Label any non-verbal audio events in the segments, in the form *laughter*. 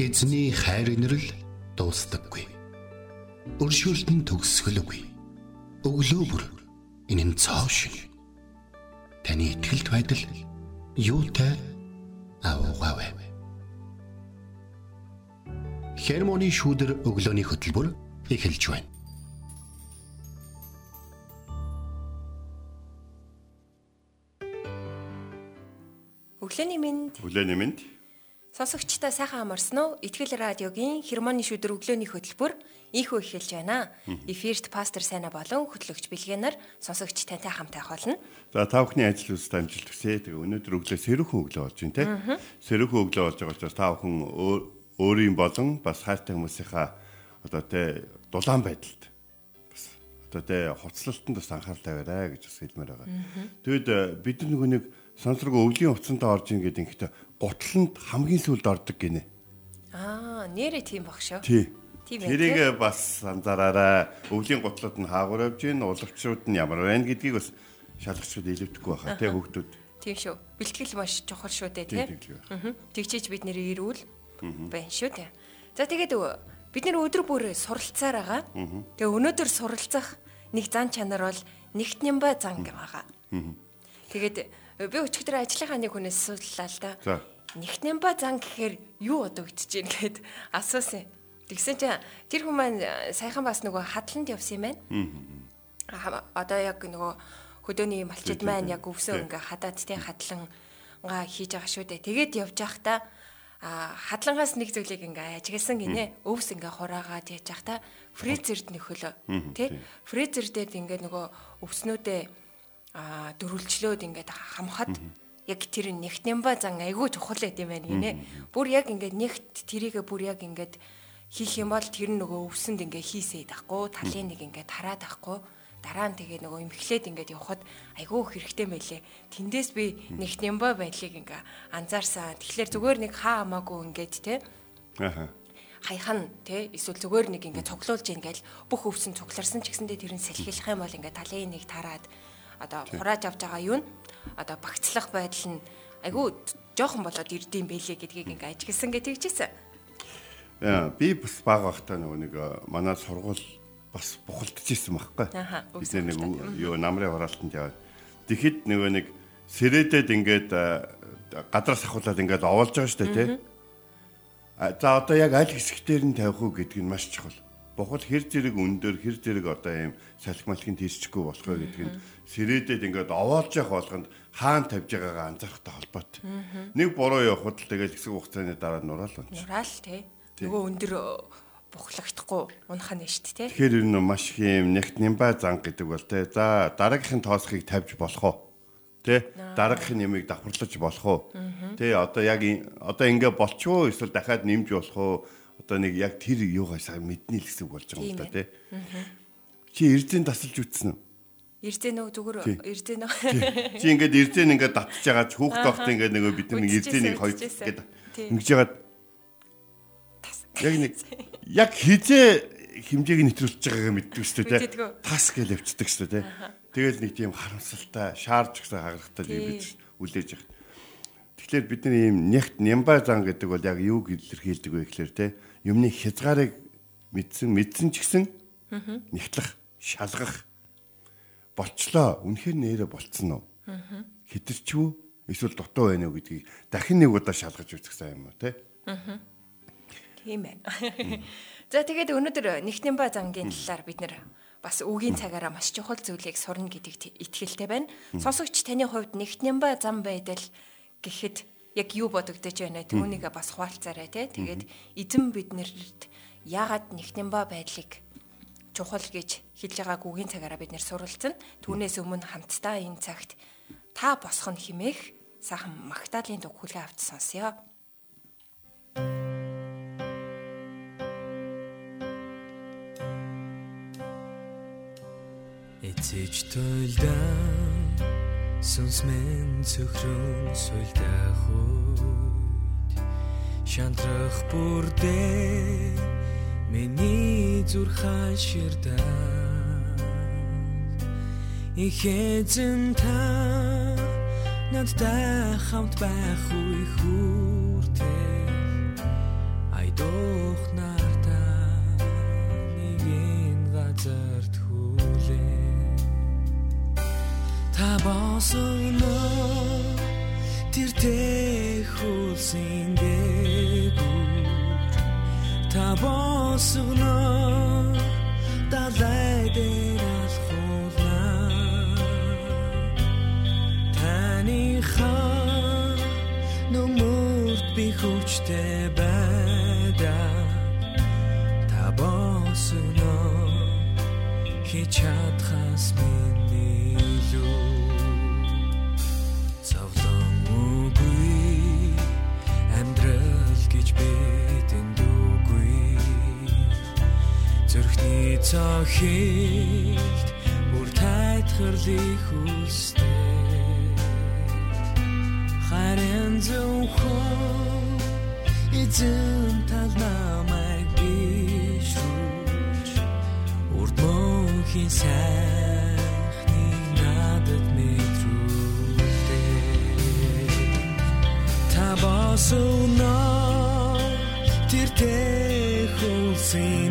Эзний хайр инрэл дуустдаггүй. Өршөөлт нь төгсгөлгүй. Өглөө бүр энэ нь цоо шиг. Таны ихтгэлт байдал юутай аавгаавэ. Хермоны шүүдэр өглөөний хөтөлбөр эхэлж байна. Өглөөний минь Өглөөний минь сонсогчдаа сайхан амарсан уу? Итгэл радиогийн хермоны шүдэр өглөөний хөтөлбөр ийхүү эхэлж байна. Эфирт пастор Сайна болон хөтлөгч Билгэнаар сонсогч тантай хамтаа болно. За та бүхний ажил үйлс амжилт хүсье. Тэгээ өнөөдөр өглөө сэрүүхэн өглөө болж байна те. Сэрүүхэн өглөө болж байгаа учраас та бүхэн өөрийн болон бас хайртай хүмүүсийнхаа одоо те дулаан байдалд бас одоо те хуцлалтанд бас анхаарал тавиарай гэж бас хэлмээр байгаа. Тэгэд бид нэг нэг сонсорго өвлийн уцантаа орж ин гэдэг ихтэй гутланд хамгийн сүүлд ордог гинэ. Аа, нэрээ тийм баг шүү. Тий. Тийм ээ. Тэрийг бас анзаараарай. Өвлийн гутлууд нь хаагур явж гин, уловчрууд нь ямар байна гэдгийг бас шалгачуд илүүдэхгүй байхаа тий хүүхдүүд. Тийм шүү. Бэлтгэл маш чухал шүү дээ тий. Тэгчээж бид нэр ирүүл байна шүү дээ. За тэгээд бид нэр өдөр бүр суралцаар байгаа. Тэгээ өнөөдөр суралцах нэг зан чанар бол нэгт нямба зан байгаа. Тэгээд би өчигдөр ажлынхаа нэг хүнээс асууллаа л да. За. Нэгт нямба зан гэхээр юу одогдож гин гэд асуусан. Тэгсэн чинь тэр хүн маань э, саяхан бас нөгөө хадланд явсан юм байна. Аа, Одоо яг нөгөө хөдөөний малчид маань яг өвсөө ингээ хадаад тий хадлангаа хийж байгаа шүү дээ. Тэгээд явж байхдаа а хадлангаас нэг зүйлийг ингээ ажигласан гинэ. Өвс ингээ хураагаад яаж байхдаа фрезерд нөхөлөө тий. Фрезер дээр ингээ нөгөө өвснүүдээ а дөрүлжлөөд ингээд хамхад яг тэр нэгтнэмба зан айгүй чухал юм байна гинэ. Бүр яг ингээд нэгт тэрийгэ бүр яг ингээд хийх юм бол тэр нөгөө өвсөнд ингээ хийсэй дахгүй талын нэг ингээ тараад ахгүй дараа нь тэгээ нөгөө имхлээд ингээд явхад айгүй хэрэгтэй мэлээ. Тэндээс би нэгтнэмба байдлыг ингээ анзаарсан. Тэгэхээр зүгээр нэг хаа хамаагүй ингээд те Аха. хаяхан те эсвэл зүгээр нэг ингээ цуглуулж ингээл бүх өвсөн цугларсан ч гэсэндээ тэр нь сэлхийлэх юм бол ингээ талын нэг тараад одоо хурааж авч байгаа юу н одоо багцлах байдал нь айгүй жоохон болоод ирдэм байлээ гэдгийг ингээ ажигласан гэж. Яа, би бас баг байхдаа нөгөө нэг э, манай сургууль бас бухалдчихсэн байхгүй. Аха, Бид нэг юу намрын хураалтанд яваад. Тэгэхэд нөгөө нэг сэрэдэд ингээд э, гадраас ахуулаад ингээд оволж байгаа шүү дээ тий. За одоо яг аль хэсэгтэр нь тавих уу гэдг нь маш чухал. Бухал хэр зэрэг өндөр хэр зэрэг одоо ийм салхи малхын тийсчихгүй болох вэ гэдг нь сэрэдэд ингээд овоолж явах болгонд хаана тавьж байгаагаа анзаарахтай холбоотой. Нэг буруу явахад л тэгэл хэсэг хугацааны дараа нураал байна. Нураал те. Нөгөө өндөр э, бухлагдахгүй унах нь шүү дээ те. Тэгэхээр ер нь маш их юм нэгт нямба зан гэдэг бол те. За дараагийнхын тоосхийг тавьж болох уу? Тэ дараагийнхын ямыг давхарлаж болох уу? Тэ одоо яг одоо ингээ болчихоо эсвэл дахиад нэмж болох уу? Одоо нэг яг тэр юугаас мэдний л хэсэг болж байгаа юм да тэ. Чи эрдэн тасалж үтсэн үү? Ирдээ нөгөө зүгээр Тий. нөө. Чи ингээд эрдэн ингээд татж байгаа ч хүүхд байхад ингээд нөгөө бид нэг Үдчихсэн, эрдэн нэг хоёр үдчихсэн. гэдэг Тий. ингэж яагаад яг нэг *laughs* яг хизээ хэмжээг нэвтрүүлж байгаагаа мэддэг шүү дээ тас гэж явцдаг шүү дээ тэгэл нэг тийм харамсалтай шаарч гэсэн хагарахтай Тий. юм бид үлээж байгаа тэгэхээр бидний ийм нягт нямба зан гэдэг бол яг юу илэрхийлдэг вэ гэхээр те юмны хязгаарыг мэдсэн мэдсэн ч гэсэн нэгтлэх шалгах. Болчлоо үнэхээр нэрэ болцсон уу? Хитэрчүү эсвэл дутуу байна уу гэдгийг дахин нэг удаа шалгаж үзэх сайн юм уу те Тийм байна. За тэгээд өнөөдөр нэгтнэмба зангийн талаар бид нэр бас үгийн цагаараа маш чухал зүйлийг сурна гэдэгт итгэлтэй байна. Сонсогч таны хувьд нэгтнэмба зам байдал гэхэд яг юу бодогдож байна түүнийг бас хуваалцаарай те. Тэгээд эзэн биднэрт яагаад нэгтнэмба байдлыг чухал гэж хэлж байгааг үгийн цагаараа бид нэр суралцсан. Түүнээс өмнө хамтдаа энэ цагт та босох нь химээх сайхан магтаалын дуг хүлээ авч сонсё. Эцэж тойлдан сүнс мен цөхрөн суйлдах үед шантрах бүрдээ миний зүр хаширдаа. Ихэзэн та надтай хамт байх үе хүртэл I босоно тэр тэхүүлсэн дээгүүр та босоно далай дээр алхуулна. Таныхаа нүмүрт би хүчтэй байдаа цохилт бүр тайтгарлыг хүстэй Харин зөвхөн эзэн тал намайг бишрүүч Урд мөнхийн сайхныг надад мэдрүүлдэг. Та босоно тэр тэхүүлсэн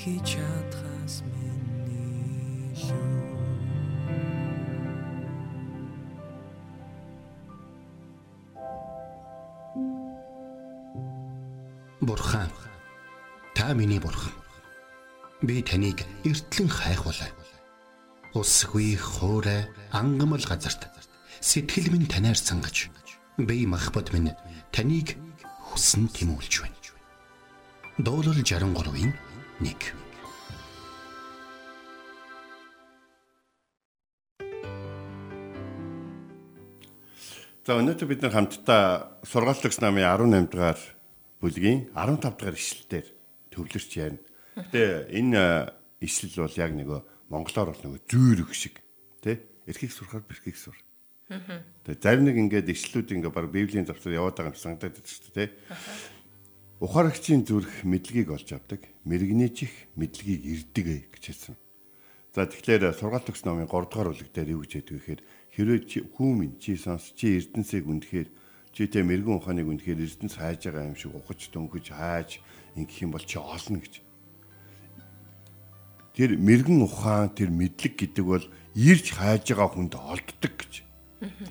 хич чадхаас миний илүү Бурхан та миний бурхан. Би таныг эртлэн хайхвалаа. Усгүй хоорой ангамл газарт сэтгэл минь танаар сангаж би махбат минь таныг хүсн тимүүлж байна. Дуурал 63-ийн 1 За өнөөдөр бид нар хамтдаа сургааллагч намын 18 дахь бүлгийн 15 дахь ишлэлээр төвлөрч яана. Гэтэ энэ ишлэл бол яг нэг монголоор бол нэг зүүрэг шиг тий эрхийг сурахаар бэрхийг сур. Тэгээ зарим нэг ингээд ишлэлүүд ингээд баг библийн завсар яваад байгаа юм санагдаад байдаг шүү дээ тий. Ухаарагчийн зүрх мэдлэгийг олж авдаг, мэрэгний чих мэдлэгийг ирдэг гэж хэлсэн. За тэгэхээр сургаалт өгс номын 3 дугаар бүлэг дээр юу гэж яддаг гэхээр хэрвээ чи хүүмэн чи сонс чи эрдэнсийг үндэхээр чи тэ мэрэгэн ухааныг үндэхээр эрдэнс хайж байгаа юм шиг ухаж дөнгөж хайж ингэх юм бол чи олно гэж. Тэр мэрэгэн ухаан тэр мэдлэг гэдэг бол ирж хайж байгаа хүнд олддог гэж.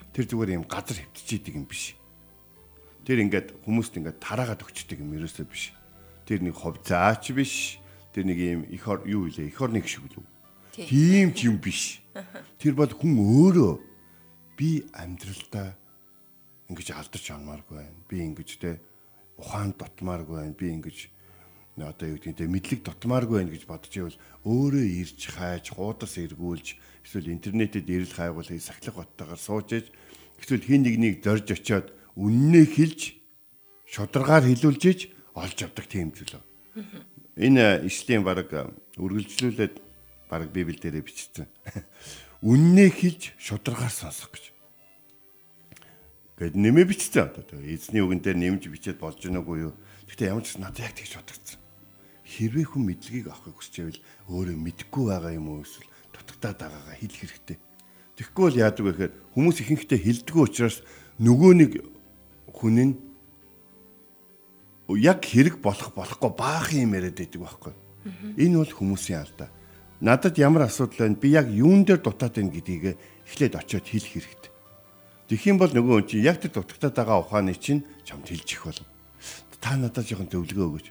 Тэр зүгээр юм газар хөвтчихийдэг юм биш. Тэр ингээд хүмүүст ингээд тараагаад өгчдөг юм ерөөсөө биш. Тэр нэг хов заач биш. Тэр нэг юм их ор юу илээ их орны гişг лүү. Тийм ч юм биш. Тэр бол хүн өөрөө би амьдралдаа ингэж алдарч амааргүй байна. Би ингэж те ухаан дотмааргүй байна. Би ингэж одоо юу гэдэг нь мэдлэг дотмааргүй байна гэж бодож ивэл өөрөө ирж хайж хуудас эргүүлж эсвэл интернетэд ирэл хайгуул сахилах баттайгаар сууж иж эсвэл хин нэгнийг зорж очиод үннээ хэлж шударгаар хилүүлж иж олж авдаг тийм зүйл. Энэ ишлийн баг үргэлжлүүлээд баг библ дээрээ бичсэн. *laughs* Үннээ хэлж шударгаар сонсох гэж. Гэт нэмээ бичсэн одоо эзний үгэн дээр нэмж бичээд болж гэнэ үгүй юу. Гэтэ ямар ч надад яг тэгж бодогдсон. Хэрвээ хүн мэдлэгийг авахыг хүсчээвэл өөрөө мэдгүй байгаа юм уу эсвэл дутагдаад байгаагаа хэлэх хэрэгтэй. Тэгэхгүй бол яадаг вэ гэхээр хүмүүс ихэнхдээ хэлдэггүй учраас нөгөө нэг хүн нь яг хэрэг болох болохгүй баахан юм яриад байдаг байхгүй. Энэ бол хүмүүсийн алдаа. надад ямар асуудал байна? Би яг юун дээр дутаад байна гэдгийг эхлээд очиод хэлэх хэрэгтэй. Тэгэх юм бол нөгөө хүн чинь яг тэр дутагтаад байгаа ухааны чинь чамд хэлж их болно. Та надад жоохон төвлөгөө өгөөч.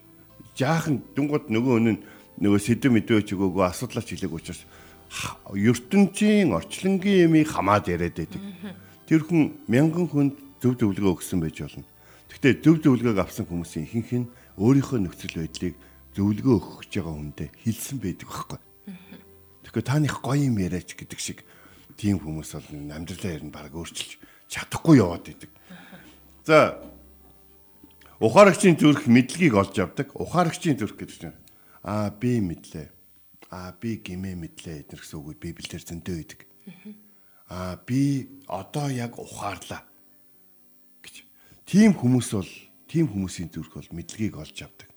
Жаахан дүнгууд нөгөө хүн нөгөө сэдв мэдвэж өгөөгөө асуудлаач хэлээг учраас ертөнцийн орчлонгийн ямыг хамаад яриад байдаг. Тэр хүн мянган хүнд зөв зөвлөгөө өгсөн байж болно. Гэхдээ зөв зөвлөгөөг авсан хүмүүсийн ихэнх нь өөрийнхөө нөхцөл байдлыг зөвлөгөө өгөх гэж байгаа хүндээ хэлсэн байдаг байхгүй. Тэгэхээр тааных гоё юм яриач гэдэг шиг тийм хүмүүс бол амьдралаа ер нь баг өөрчилж чадахгүй яваад идэг. За ухаарагчийн зүрх мэдлэгийг олж авдаг. Ухаарагчийн зүрх гэдэг чинь аа би мэдлээ. Аа би гимээ мэдлээ эдгээр гэсэн үгүүд Библиэр зөндөө идэг. Аа би одоо яг ухаарлаа. Тийм хүмүүс бол тийм хүмүүсийн зүрх бол мэдлэгийг олж авдаг.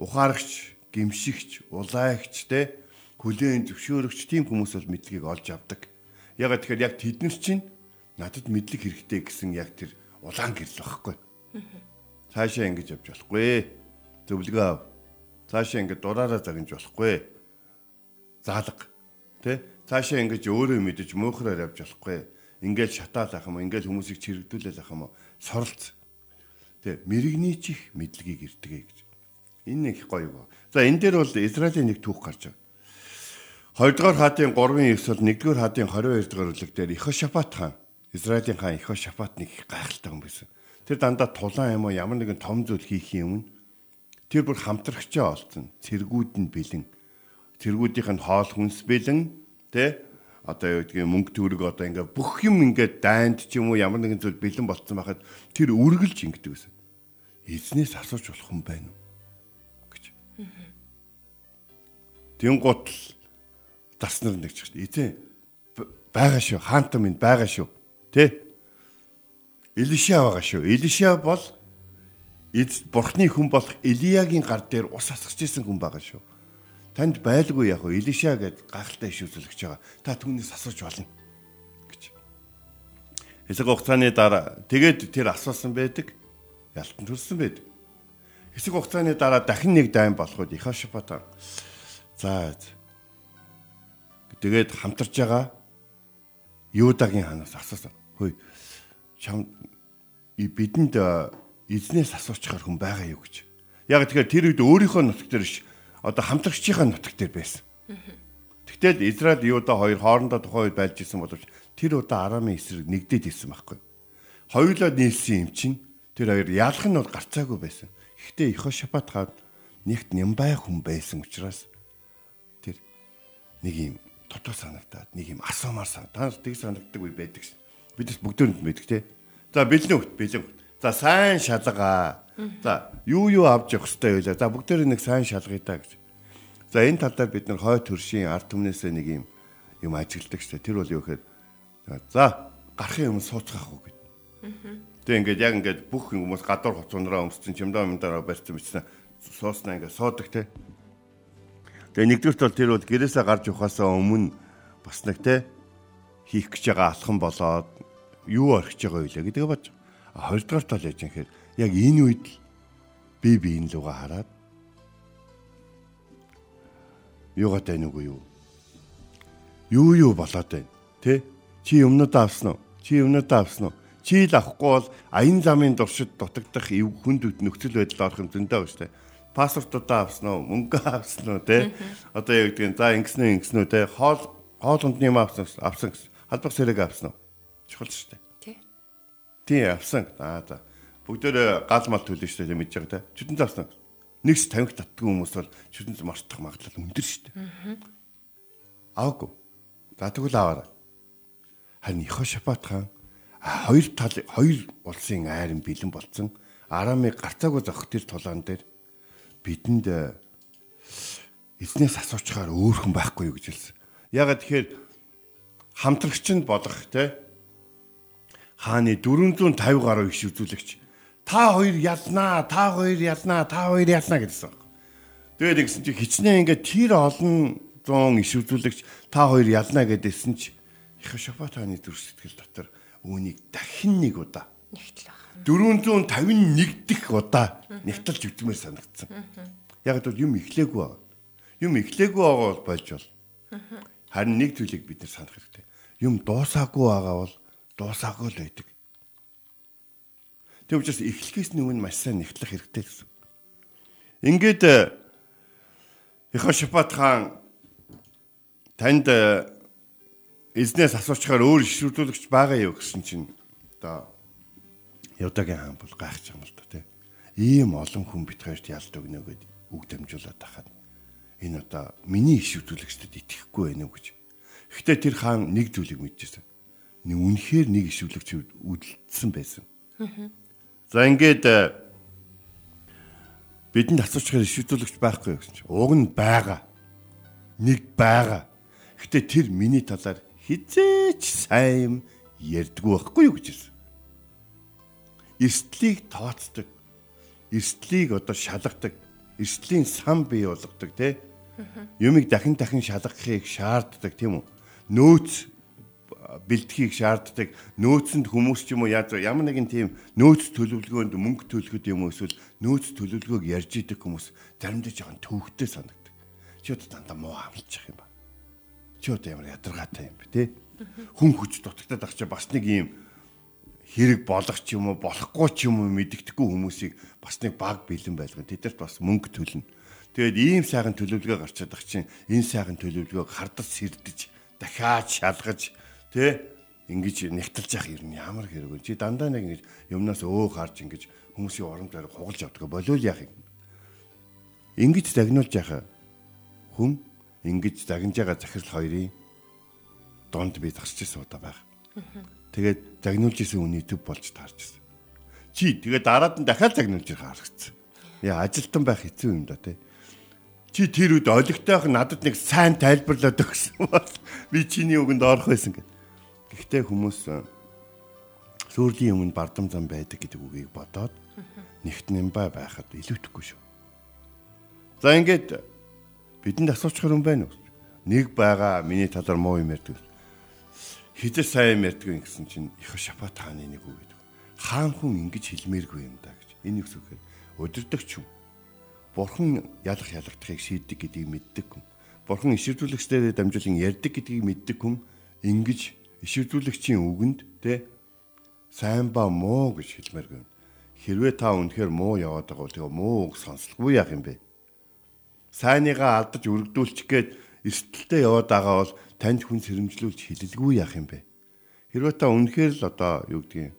Ухаарагч, гимшигч, улайгч те хүлээн зөвшөөрөгч тийм хүмүүс бол мэдлэгийг олж авдаг. Ягаад тэгэхээр яг тэднэр чинь надад мэдлэг хэрэгтэй гэсэн яг тэр улаан гэрэл багхгүй. Цаашаа ингэж явж болохгүй. Зөвлөгөө ав. Цаашаа ингэж дураараа загнаж болохгүй. Заалга. Тэ? Цаашаа ингэж өөрөө мэдэж мөөхрөөр явж болохгүй. Ингээл шатаал ах юм уу? Ингээл хүмүүсийг чирэгдүүлэл ах юм уу? Соролц. Тэ? Мэрэгний чих мэдлэгийг ирдэгэ гэж. Энэ нэг гоё ба. За энэ дээр бол Израилийн нэг түүх гарч байна. 2 дугаар хаадын 3-ын 9 бол 1 дугаар хаадын 22 дугаар бүлэг дээр Ихошафат хаан Израилийн хаан Ихошафат нэг гайхалтай хүн байсан. Тэр дандаа тулаан юм уу ямар нэгэн том зүйл хийхийн өмнө тэр бүр хамтрагчаа олцсон. Цэргүүд нь бэлэн. Цэргүүдийнх нь хоол хүнс бэлэн тэ одоо юу гэдгийг мөнгө төгрөг одоо ингээ бүх юм ингээ дайнд ч юм уу ямар нэгэн зүйл бэлэн болцсон байхад тэр үргэлж ингэдэг байсан. Эзнээс асууж болох юм байна уу? гэж. Тэнгуут дарснаар нэг ч гэсэн эзэн байгаа шүү. Хаанта минь байгаа шүү. Тэ? Илиша байгаа шүү. Илиша бол эд бурхны хүн болох Илиягийн гар дээр ус асгаж исэн хүн байгаа шүү танд байлгүй яг Илиша гэд гахалтай иш үзүүлэгч байгаа та түүнээс асууж болно гэж Хэсэг хугацааны дараа тэгээд тэр асуусан байдаг ялтан төрсөн байдаг Хэсэг хугацааны дараа дахин нэг дайм болоход Ихашпата за Тэгээд хамтарч байгаа Юдагийн ханаас асуусан. Хөөе. Чам бидэнд эзнээс асуучаар хүн байгаа юу гэж. Яг тэгэхээр тэр үед өөрийнхөө нутаг дээр ш одоо хамтрагчийнхаа нутаг дээр байсан. Тэгтэл Израиль Юда хоёр хоорондоо тухайн үед байлж исэн боловч тэр удаа Арамын эсрэг нэгдээд исэн байхгүй. Хоёулаа нийлсэн юм чинь тэр хоёр яалах нь бол гарцаагүй байсан. Гэхдээ Ихошапат хаад нэгт нямбай хүн байсан учраас тэр нэг юм дотоо санагдаад нэг юм асуумаар санагдаад тийг санагддаг үе байдаг шин. Бид бүгдөөнд мэддэг те. За бэлэн хөлт бэлэн хөлт. За сайн шалгаа. За юу юу авч явах хэрэгтэй байлаа. За бүгдээр нэг сайн шалгая та гэж. За энэ тал дээр бид нар хой төршийн ард түмнээсээ нэг юм юм ажигладаг шээ. Тэр бол юу гэхээр за гарахын өмнө сууцгаах уу гэд. Тэг ингээд яг ингээд бүх хүмүүс гадуур хоцонороо өмссөн чимдаа юмдаараа барьсан бичсэн сууснаа ингээд суудаг те. Тэгээ нэгдүгürt бол тэр бол гэрээсээ гарч ухаасаа өмнө бас нэг те хийх гэж байгаа алхам болоод юу орхиж байгаа вэ гэдгээ бож. Хоёрдугаар тал яаж юм хэрэг яг энэ үед би биеийн луга хараад юугаад байна уу юу? Юу юу болоод байна? Тэ? Чи өмнөдөө авсан уу? Чи өмнөдөө авсан уу? Чи л авахгүй бол аян замын дуршид дутагдах хүнд нөхцөл байдал орох юм зөндөө ба штэ паспортуудаа авсан уу, мөнгө авсан уу те. Одоо яг гэдэг нь за ингэснэ үү те. Хоол хоол ундны юм авсан авсан гэсэн. Халбах сэрэг авсан уу? Чухал шүү дээ. Тий. Тий авсан. Аа за. Бүгдөө гал мал төлөө шүү дээ мэдж байгаа те. Чүтэн авсан. Нэгс 50-х татдаг хүмүүс бол чүтэн мартах магадлал өндөр шүү дээ. Аагүй. За тэгвэл аваарай. Харин Ихошапат хаан хоёр тал хоёр улсын айрын бэлэн болцсон. Арамыг гарцаагүй зохих тэр тулаан дээр бидэнд э, эзнээс асуучаар өөрхөн байхгүй юу гэж хэлсэн. Ягаад тэгэхээр хамтрагч нь болох те хааны 450 гаруй их үзүүлэгч та хоёр ялнаа, та хоёр ялнаа, та хоёр ялнаа гэсэн. Тэгээд ингэсэн чи хичнээн ингээд тэр олон зуун иш үзүүлэгч та хоёр ялнаа гэдээсэн чи их шопатаны төр сэтгэл дотор үүнийг дахин нэг удаа нэгтэл 451 дэх удаа нэгтэлж өгдмээр санагдсан. Яг л юм эхлээгүй байгаа. Юм эхлээгүй байгаа бол болж бол Харин нэг зүйлийг бид нар санах хэрэгтэй. Юм дуусаагүй байгаа бол дуусаагүй л байдаг. Тэг учраас эхлэхээс өмнө маш сайн нэгтлэх хэрэгтэй гэсэн. Ингээд Ихошпат хаан танд эзнээс асуучаар өөр ишрүүлэгч байгаа юу гэсэн чинь одоо Явдагийн хаан бол гайхаж байгаа юм л да тий. Ийм олон хүн бит хоёрт ялд өгнө гэд үг дамжуулаад тахад энэ одоо миний ишвүүлэгчдэд итгэхгүй байна уу гэж. Гэхдээ тэр хаан нэг зүйлийг мэдчихсэн. Нэг үнэхээр нэг ишвүүлэгч үлдсэн байсан. За ингээд бидэнд асуучихаар ишвүүлэгч байхгүй гэсэн чинь уг нь байгаа. Нэг байгаа. Гэтэ тэр миний талаар хизээч сайн ярьдгүй байхгүй юу гэж хэлсэн. Эрсдлийг тооцдог. Эрсдлийг одоо шалгадаг. Эрсдлийн сан бий болгодог те. Юмыг дахин дахин шалгахыг шаарддаг тийм үү? Нөөц бэлтгэхийг шаарддаг нөөцөнд хүмүүс ч юм уу яаж ямар нэгэн тийм нөөц төлөвлөгөөнд мөнгө төлөхөд юм уу эсвэл нөөц төлөвлөгөөг ярьж идэг хүмүүс заримдаа жоохон төвхтэй санагдаг. Чи одоо дандаа муу амлчих юм ба. Чи одоо ямар ядаргаатай юм бэ те? Хүн хүч дутагдаад ах чи бас нэг юм хэрэг болох ч юм уу болохгүй ч юм уу мэддэхгүй хүмүүсийг бас нэг баг бэлэн байлгана. Тэдэрт бас мөнгө төлнө. Тэгээд ийм сайхан төлөвлөгөө гарчаад ах чинь энэ сайхан төлөвлөгөөг хардаж сэрдэж дахиад шалгаж Тэ? Ингиж нэгтэлж явах юм ямар хэрэг вэ? Чи дандаа нэг ингэж юмнаас өө харж ингэж хүмүүсийн орон дээр хугалж явдаг болов яах юм? Ингиж загнуулж яхаа хүн ингэж загнаж байгаа захирал хоёрын донд би зарчсан удаа байх. Тэгээд загнуулж исэн үний төв болж таарчсан. Чи тэгээд дараад нь дахиад загнуулж ирэх харагдсан. Яа ажилтан байх хэцүү юм да тий. Чи тэр үед олигтойх надад нэг сайн тайлбарлаад өгсөн бол би чиний үгэнд орох байсан гэдэг. Гэхдээ хүмүүс сүрлийн өмнө бардам зам байдаг гэдэг үгийг бодоод нэгт нэмбай байхад илүүтэхгүй шүү. За ингээд бидэнд асуучхаар юм байна уу? Нэг байгаа миний талаар муу юм ярьдаг. Хизээ сайн юм ярьдаг гэсэн чинь их шапат хааны нэг үг гэдэг. Хаан хүн ингэж хэлмээргүй юм да гэж. Энэ юу гэхээр өдөрдөгч юм. Бурхан ялах ялагдахыг шийддэг гэдгийг мэддэг хүн. Бурхан иширдүүлэгчдээр дамжуулан ярьдаг гэдгийг мэддэг хүн ингэж ишвэрлүүлэгчийн үгэнд те сайн ба муу гэж хэлмээр гэн. Хэрвээ та үнэхээр муу яваад байгаа бол тэгээ муу үг сонсолгүй яах юм бэ? Сайныгаа алдаж өргөдүүлчих гээд эрсдэлтэй яваад байгаа бол танд хүн сэрэмжлүүлж хилэлгүй яах юм бэ? Хэрвээ та үнэхээр л одоо юу гэдгийг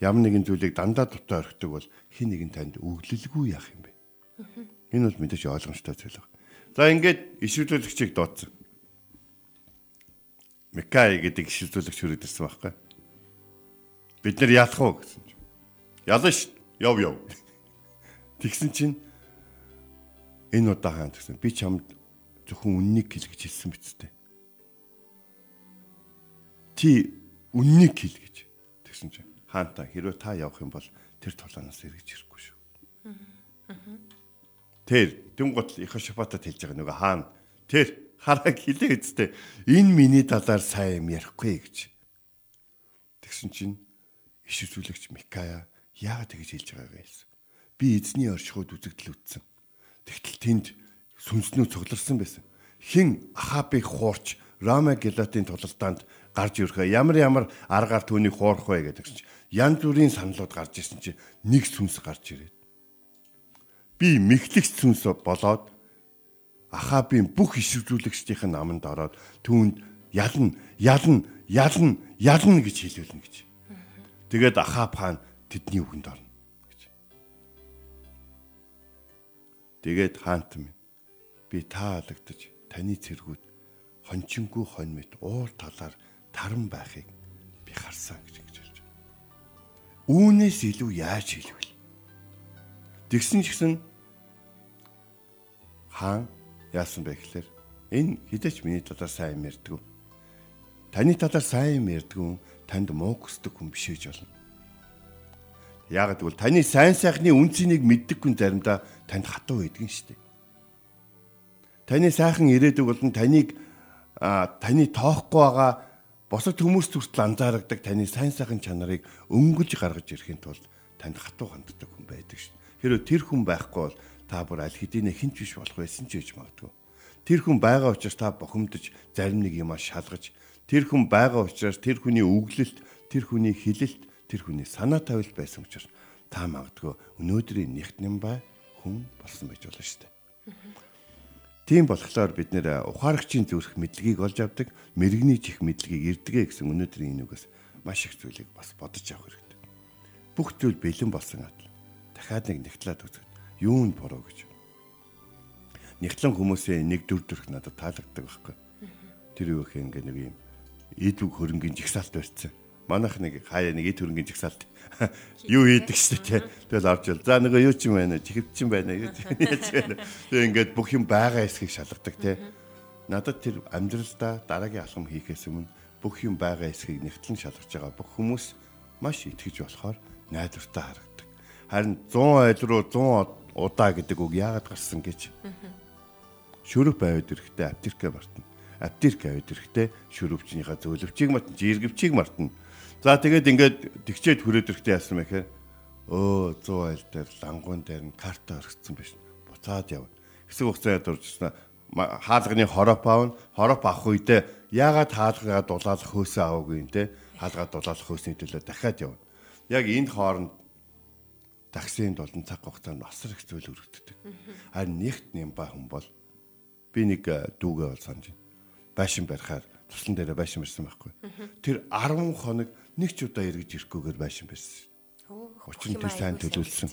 ямар нэгэн зүйлийг дандаа дутаа орхидог бол хин нэгэн танд өглөлгүй яах юм бэ? Энэ бол мэдээж ойлгомжтой зүйл байна. За ингээд ишвэрлүүлэгчийг дуудсан. Микай гэдэг шилжүүлэгч хүрээд ирсэн байхгүй. Бид нар яалах уу гэсэн чинь. Ялна ш. Яв яв. *laughs* Тэгсэн чинь энэ удаа хаан гэсэн. Би чамд зөвхөн үннийг хэл гэж хэлсэн биз дээ. Ти үннийг хэл гэж. Тэгсэн чинь хаантаа хэрвээ та явах юм бол тэр тулаанаас эргэж ирэхгүй шүү. Тэр дүнгот их шапатад хэлж байгаа нөгөө хаан тэр хараг хилээ үсттэй. Энэ миний талаар сайн юм ярихгүй гэж. Тэгсэн чинь иш үзүүлэгч Микая яагаад тэгж хэлж байгаагаа хэлсэн. Би эзний оршихуйд үзэгдэл үтсэн. Тэгтэл тэнд сүнснүү цугларсан байсан. Хин Ахабыг хуурч Рама Галатын тулалдаанд гарч ирэхэ ямар ямар аргаар түүнийг хуурах вэ гэдэг чинь янз бүрийн саналууд гарч ирсэн чинь нэг сүнс гарч ирээд би мэхлэгч сүнс болоод Ахабын бүх ишвэрлүүлэгчдийн наманд ороод түүнд ялна, ялна, ялна, ялна гэж хэлүүлнэ гэж. Тэгээд Ахаб хаан тэдний үгэнд орно гэж. Тэгээд хаант минь би таалагдаж таны цэргүүд хончингүй хонь мэт уур талаар таран байхыг би харсан гэж ингэж хэлж байна. Үүнээс илүү яаж хэлвэл? Тэгсэн ч гэсэн хаан яасан бэ гэхээр энэ хідээч миний талаар сайн юм ярьдгүй. Таны талаар сайн юм ярьдгүй танд муу хүсдэг хүн биш ээж болно. Яг гэвэл таны сайн сайхны үнцнийг мэддэг хүн заримдаа танд хатуу байдгийн дээ. Таны сайхан ирээдүг болон таныг таны тоохгүй байгаа босод хүмүүс хүртэл анзаардаг таны сайн сайхан чанарыг өнгөлж гаргаж ирэхин тулд танд хатуу ханддаг хүн байдаг шүү. Хэрэв тэр хүн байхгүй бол та бүр аль хэдийнэ хинч биш болох байсан ч гэж магадгүй. Тэр хүн байгаа учраас та бохимдож зарим нэг юмаа шалгаж тэр хүн байгаа учраас тэр хүний үглэлт, тэр хүний хилэлт, тэр хүний санаа тавилт байсан учраас та магадгүй өнөөдрийн нэгтнэн бай хүн болсон байж болно шүү дээ. Тийм болохоор бид нэр ухаарагчийн зүрх мэдлэгийг олж авдаг, мэрэгний чих мэдлэгийг ирдэгэ гэсэн өнөөдрийн энэ үгээс маш их зүйлийг бас бодож авах хэрэгтэй. Бүх зүйл бэлэн болсон атал. Дахиад нэг нэгтлээд үзэх. Юу нь буруу гэж нэгтлэн хүмүүсийн нэг дүр төрх надад таалагддаг байхгүй. Тэр юу юм ингээ нэг юм эд үг хөрөнгөний жигсаалт барьсан. Манайх нэг хаяа нэг эд хөрөнгөний жигсаалт юу хийдэг шүү дээ. Тэгэл авч ил. За нөгөө юу ч юм байна. Чихвч юм байна гэж *laughs* яаж байна. Тэгээ ингээд бүх юм байгаа эсхийг шалгадаг те. Надад тэр амьдралдаа дараагийн алхам хийхээс өмнө бүх юм байгаа эсхийг нэгтлэн шалгаж байгаа бүх хүмүүс маш итгэж болохоор найдвартай харагдаг. Харин 100 ойл руу 100 удаа гэдэг үг яагаад гарсан гэж шүрэг байвд эрэхтэй аптиркэ мартна. Аптирк авид эрэхтэй шүрөвчнийхээ зөвлөвчийг мартна, жиргэвчийг мартна. За тэгээд ингээд тэгчээд хүрээд эрэхтэй яасан мэхээр өө 100 айл дээр лангуун дээр нь карта оргицсан биш. Буцаад явна. Хэсэг хугацаанд дуржсна хаалганы хороп аавна. Хороп авах үедээ яагаад хаалгаа дулаалах хөөсөө аваагүй те? Хаалгаа дулаалах хөөсний төлөө дахиад явна. Яг энэ хооронд таксинд болон цаг хугацаанд асар их зүйл өргөддөг. Харин нэгт нямба хүн бол би нэг э, дүүгээ бол санаж байна. Байшин барихаар туслан дээрээ байшин барьсан байхгүй. Тэр 10 хоног нэг ч удаа эргэж ирэхгүйгээр байшин барьсан. Учир нь тэр сайн төлөвлөсөн.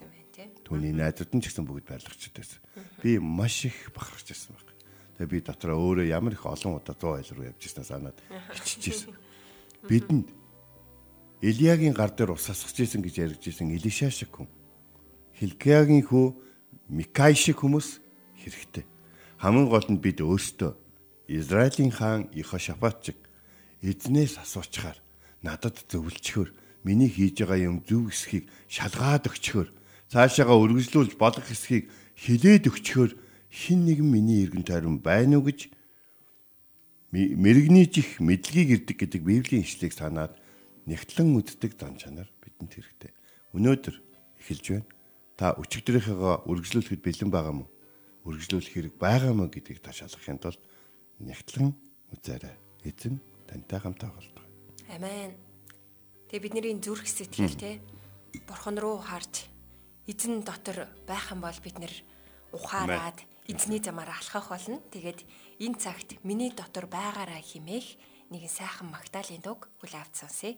Түүний найзууд нь ч гэсэн бүгд байрлагчд байсан. Би маш их бахархаж байсан байхгүй. Тэгээ би дотроо өөрөө ямар их олон удаа 100 айл руу явж ирсэн санаад хиччихсэн. Бидэнд Илиягийн гар дээр ус асгаж исэн гэж яригж исэн Илиша шиг хүн. Хилкиягийн хүү Микай шиг хүмүүс хэрэгтэй хамгийн гол нь бид өөрсдөө Израилийн хаан Ихошафат чиг эзнээс асуучаар надад зөвлөчхөр миний хийж байгаа юм зөв эсхийг шалгаад өгчхөр цаашаага үргэлжлүүлж болох эсхийг хилээд өгчхөр хин нэгэн миний эргэн тойрон байна уу гэж мэрэгний чих мэдлэгийг ирдэг гэдэг Библийн ишлэгийг санаад нэгтлэн үддэг зан чанар бидэнд хэрэгтэй. Өнөөдөр эхэлж байна. Та өчигдрийнхээ үргэлжлүүлэхэд бэлэн байгаа мó? үргэлжлүүлэх хэрэг байгаа мó гэдгийг та шалгахын тулд нягтлан үзээрэй. Эзэн тантай хамтаа болдог. Амен. Тэгээ бидний зүрх сэтгэл те бурхан руу харж эзэн дотор байх юм бол бид нэр ухаарад эзний замаар алхах болно. Тэгээд энэ цагт миний дотор байгаараа химээх нэгэн сайхан магтаалын дуг хүлээ авч сонсъё.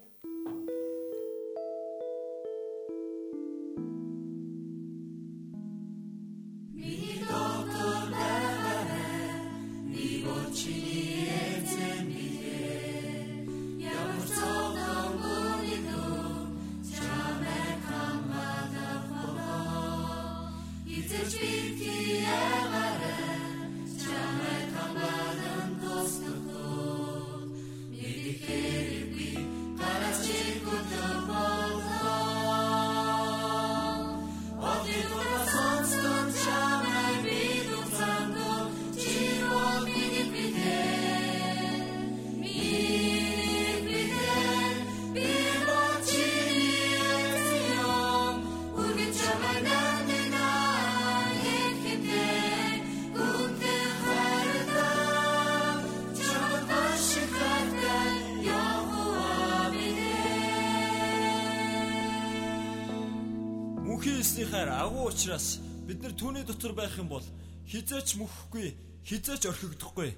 Учраас бид нар түүний дотор байх юм бол хизээч мөхгүй, хизээч орхигдохгүй.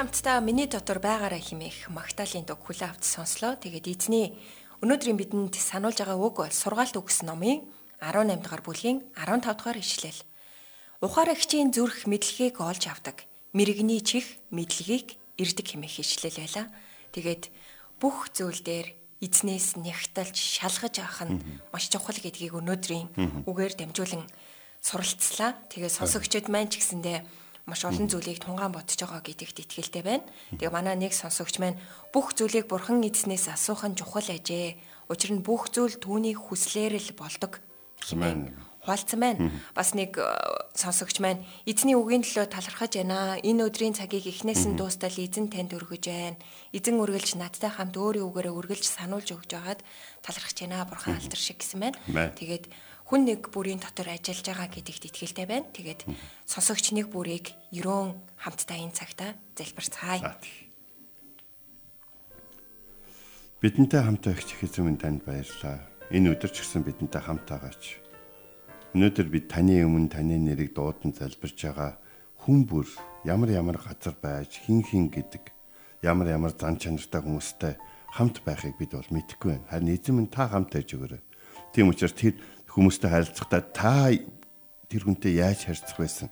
Хамтдаа миний дотор байгаараа химээх Магдалины дуг хүлээ авч сонслоо. Тэгээд эзний өнөөдрийн бидэнд сануулж байгаа үг бол сургаалт үгс номын 18 дугаар бүлгийн 15 дугаар ишлэл. Ухаарагчийн зүрх мэдлэгийг олж авдаг. Мэргэний чих мэдлэгийг ирдэг хэмээх ишлэл байла. Тэгээд бүх зүйл дээр эзнээс нягталж шалгаж авах нь маш чухал гэдгийг өнөөдрийн үгээр дамжуулан суралцлаа. Тэгээд сонсогчдод маань ч гэсэндээ маш олон зүйлийг тунгаан бодож байгаа гэдэгт итгэлтэй байна. Тэгээ манай нэг сонсогч маань бүх зүйлийг бурхан эзнээс асуух нь чухал ажээ. Учир нь бүх зүйл түүний хүслээр л болдог. Хуалцсан байна. Бас нэг э, сонсогч маань эзний үгийн төлөө талархаж байна. Энэ өдрийн цагийг эхнээс нь дуустал эзэн танд өргөж байна. Эзэн үргэлж надтай хамт өөрийн үгээрээ үргэлж сануулж өгж байгаад талархаж байна. Бурхан алтар шиг гэсэн байна. Тэгээд хүн нэг бүрийн дотор ажиллаж байгаа гэдэгт итгэлтэй байна. Тэгээд сонсогч нэг бүрийг ерөөн хамтдаа энэ цагта залбирцгаая. Бидэнтэй хамт байгч их эзэн танд баярлалаа. Энэ өдөр ч гэсэн бидэнтэй хамт байгаач. Өнөөдөр бид таны өмнө таны нэрийг дуудан залбирч байгаа хүн бүр ямар ямар газар байж хин хин гэдэг ямар ямар зан чанартай хүмүүстэй хамт байхыг бид бол мэдэхгүй байна. Харин эзэн минь та хамт байж өгөөрэй. Тийм учраас тэр хүмүүстэй харилцахдаа та тэр хүнтэй яаж харьцах байсан?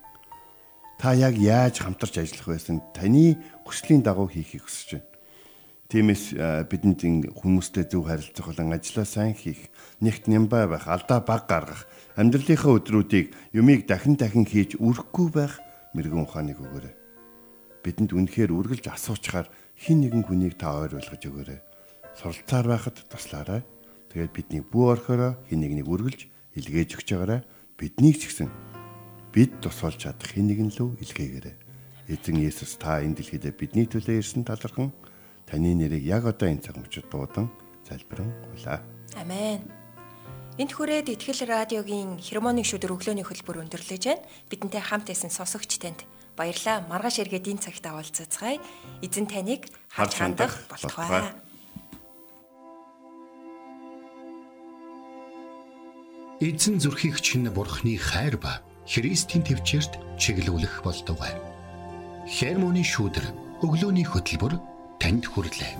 Та яг яаж хамтарч ажиллах байсан? Таны хүслийн дагуу хийхийг хүсэж байна. Тиймээс бидэнд хүмүүстэй зөв харилцах болон ажиллаа сайн хийх, нэгт нямбай байх, алдаа баг гаргах, амьдралынхаа өдрүүдийг юмыг дахин дахин хийж үргэхгүй байх мэрэгэн ухааныг өгөөрэй. Бидэнд үнэхээр үргэлж асуучаар хин нэгэн хүнийг та ойр болгож өгөөрэй. Суралцаар байхад туслаарай. Тэгээд бидний бүү орхороо хин нэгнийг үргэлж илгээж өгч байгаарай. Биднийг ч гэсэн бид тусалж чадах хин нэгэн лөө илгээгээрэй. Эзэн Есүс та энэ дэлхийд бидний төлөө ирсэн талархан таны нэрийг яг одоо энэ цаг мөчид дуудан залбирэн гуйлаа. Амен. Энд хүрээд Итгэл радиогийн хермоны шүдэр өглөөний хөлбөр өндөрлөж байна. Бидэнтэй хамт исэн сонсогч танд баярлаа. Маргааш эргээд энэ цагт уулзацгаая. Эзэн таныг харж хандах болтугай. Эзэн зүрхийг чинь бурхны хайр ба Христийн төвчөрт чиглүүлэх болтугай. Хермоны шүүдэр өглөөний хөтөлбөр танд хүрэлээ.